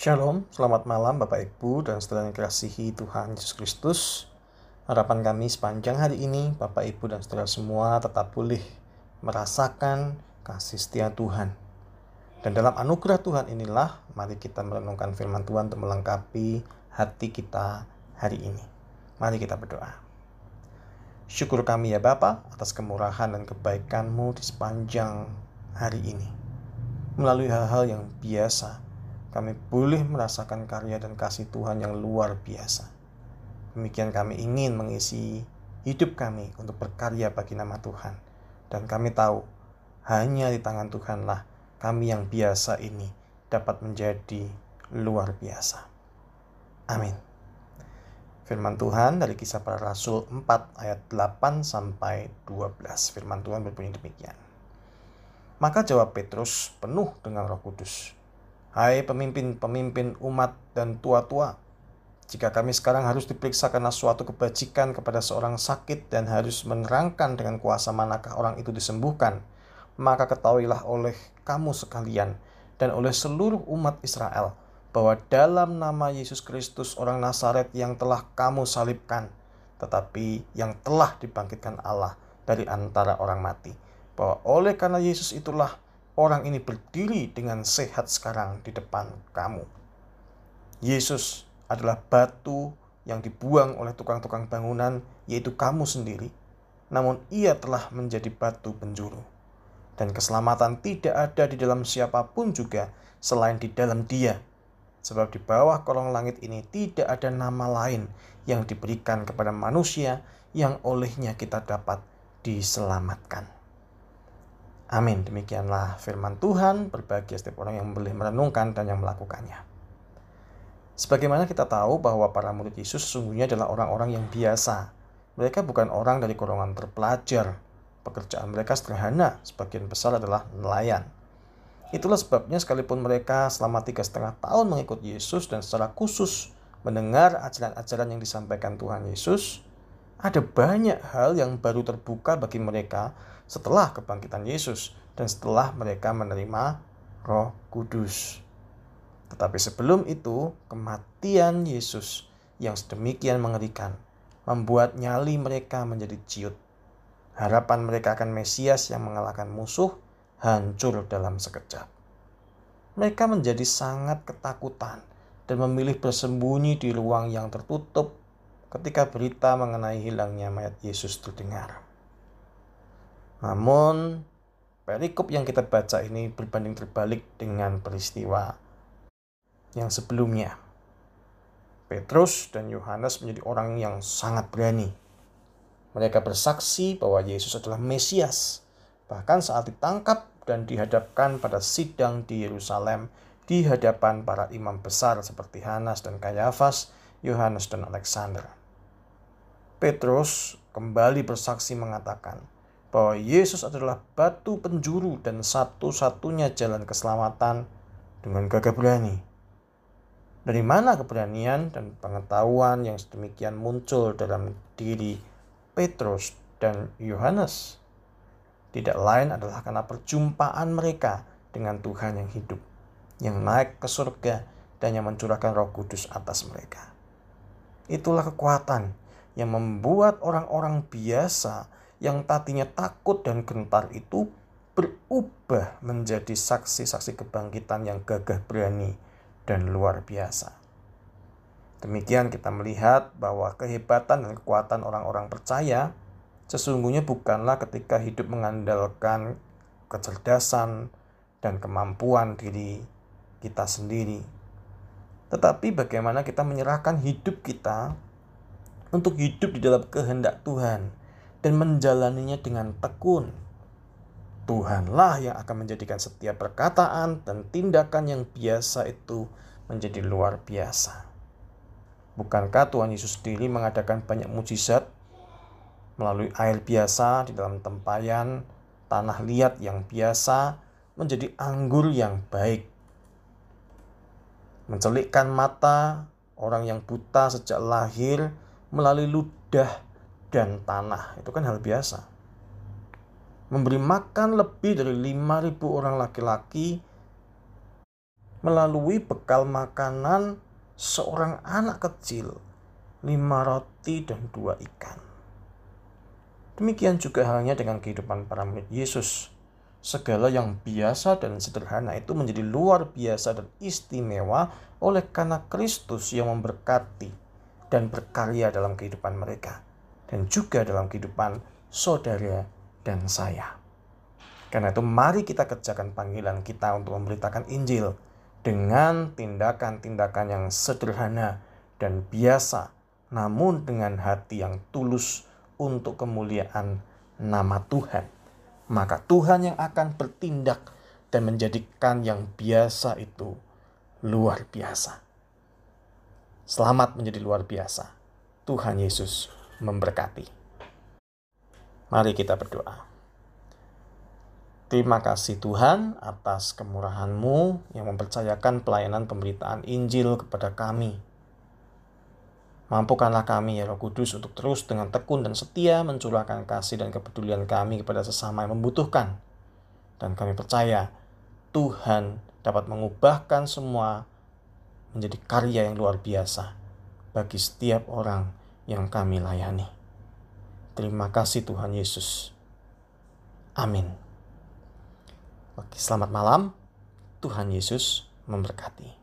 Shalom, selamat malam Bapak Ibu dan saudara yang kasihi Tuhan Yesus Kristus. Harapan kami sepanjang hari ini Bapak Ibu dan saudara semua tetap pulih merasakan kasih setia Tuhan. Dan dalam anugerah Tuhan inilah mari kita merenungkan firman Tuhan untuk melengkapi hati kita hari ini. Mari kita berdoa. Syukur kami ya Bapa atas kemurahan dan kebaikan-Mu di sepanjang hari ini. Melalui hal-hal yang biasa, kami boleh merasakan karya dan kasih Tuhan yang luar biasa. Demikian kami ingin mengisi hidup kami untuk berkarya bagi nama Tuhan. Dan kami tahu hanya di tangan Tuhanlah kami yang biasa ini dapat menjadi luar biasa. Amin. Firman Tuhan dari kisah para rasul 4 ayat 8 sampai 12. Firman Tuhan berbunyi demikian. Maka jawab Petrus penuh dengan roh kudus. Hai pemimpin-pemimpin umat dan tua-tua, jika kami sekarang harus diperiksa karena suatu kebajikan kepada seorang sakit dan harus menerangkan dengan kuasa manakah orang itu disembuhkan, maka ketahuilah oleh kamu sekalian dan oleh seluruh umat Israel bahwa dalam nama Yesus Kristus orang Nazaret yang telah kamu salibkan, tetapi yang telah dibangkitkan Allah dari antara orang mati, bahwa oleh karena Yesus itulah orang ini berdiri dengan sehat sekarang di depan kamu. Yesus adalah batu yang dibuang oleh tukang-tukang bangunan, yaitu kamu sendiri. Namun ia telah menjadi batu penjuru. Dan keselamatan tidak ada di dalam siapa pun juga selain di dalam dia. Sebab di bawah kolong langit ini tidak ada nama lain yang diberikan kepada manusia yang olehnya kita dapat diselamatkan. Amin. Demikianlah firman Tuhan. Berbahagia setiap orang yang boleh merenungkan dan yang melakukannya. Sebagaimana kita tahu bahwa para murid Yesus sesungguhnya adalah orang-orang yang biasa. Mereka bukan orang dari golongan terpelajar. Pekerjaan mereka sederhana, sebagian besar adalah nelayan. Itulah sebabnya sekalipun mereka selama tiga setengah tahun mengikut Yesus dan secara khusus mendengar ajaran-ajaran yang disampaikan Tuhan Yesus, ada banyak hal yang baru terbuka bagi mereka setelah kebangkitan Yesus dan setelah mereka menerima Roh Kudus. Tetapi sebelum itu, kematian Yesus yang sedemikian mengerikan membuat nyali mereka menjadi ciut. Harapan mereka akan Mesias yang mengalahkan musuh hancur dalam sekejap. Mereka menjadi sangat ketakutan dan memilih bersembunyi di ruang yang tertutup ketika berita mengenai hilangnya mayat Yesus terdengar. Namun, perikop yang kita baca ini berbanding terbalik dengan peristiwa yang sebelumnya. Petrus dan Yohanes menjadi orang yang sangat berani. Mereka bersaksi bahwa Yesus adalah Mesias. Bahkan saat ditangkap dan dihadapkan pada sidang di Yerusalem di hadapan para imam besar seperti Hanas dan Kayafas, Yohanes dan Alexander. Petrus kembali bersaksi mengatakan, bahwa Yesus adalah batu penjuru dan satu-satunya jalan keselamatan dengan gagah berani. Dari mana keberanian dan pengetahuan yang sedemikian muncul dalam diri Petrus dan Yohanes? Tidak lain adalah karena perjumpaan mereka dengan Tuhan yang hidup, yang naik ke surga dan yang mencurahkan roh kudus atas mereka. Itulah kekuatan yang membuat orang-orang biasa yang tadinya takut dan gentar itu berubah menjadi saksi-saksi kebangkitan yang gagah berani dan luar biasa. Demikian kita melihat bahwa kehebatan dan kekuatan orang-orang percaya sesungguhnya bukanlah ketika hidup mengandalkan kecerdasan dan kemampuan diri kita sendiri. Tetapi bagaimana kita menyerahkan hidup kita untuk hidup di dalam kehendak Tuhan dan menjalaninya dengan tekun. Tuhanlah yang akan menjadikan setiap perkataan dan tindakan yang biasa itu menjadi luar biasa. Bukankah Tuhan Yesus sendiri mengadakan banyak mujizat melalui air biasa di dalam tempayan, tanah liat yang biasa menjadi anggur yang baik. Mencelikkan mata orang yang buta sejak lahir melalui ludah dan tanah. Itu kan hal biasa. Memberi makan lebih dari 5.000 orang laki-laki melalui bekal makanan seorang anak kecil, lima roti dan dua ikan. Demikian juga halnya dengan kehidupan para murid Yesus. Segala yang biasa dan sederhana itu menjadi luar biasa dan istimewa oleh karena Kristus yang memberkati dan berkarya dalam kehidupan mereka dan juga dalam kehidupan saudara dan saya. Karena itu mari kita kerjakan panggilan kita untuk memberitakan Injil dengan tindakan-tindakan yang sederhana dan biasa namun dengan hati yang tulus untuk kemuliaan nama Tuhan. Maka Tuhan yang akan bertindak dan menjadikan yang biasa itu luar biasa. Selamat menjadi luar biasa. Tuhan Yesus memberkati. Mari kita berdoa. Terima kasih Tuhan atas kemurahan-Mu yang mempercayakan pelayanan pemberitaan Injil kepada kami Mampukanlah kami ya Roh Kudus untuk terus dengan tekun dan setia mencurahkan kasih dan kepedulian kami kepada sesama yang membutuhkan. Dan kami percaya Tuhan dapat mengubahkan semua menjadi karya yang luar biasa bagi setiap orang yang kami layani. Terima kasih Tuhan Yesus. Amin. Oke, selamat malam. Tuhan Yesus memberkati.